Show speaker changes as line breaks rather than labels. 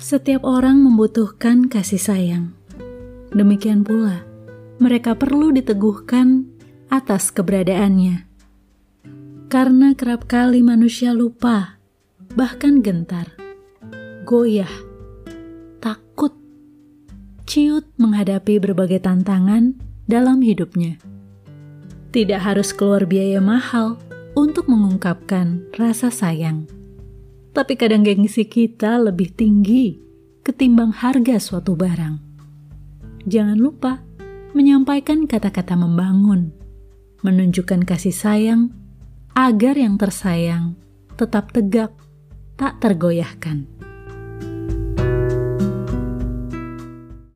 Setiap orang membutuhkan kasih sayang. Demikian pula, mereka perlu diteguhkan atas keberadaannya. Karena kerap kali manusia lupa, bahkan gentar, goyah, takut, ciut menghadapi berbagai tantangan dalam hidupnya. Tidak harus keluar biaya mahal untuk mengungkapkan rasa sayang tapi kadang gengsi kita lebih tinggi ketimbang harga suatu barang. Jangan lupa menyampaikan kata-kata membangun, menunjukkan kasih sayang agar yang tersayang tetap tegak, tak tergoyahkan.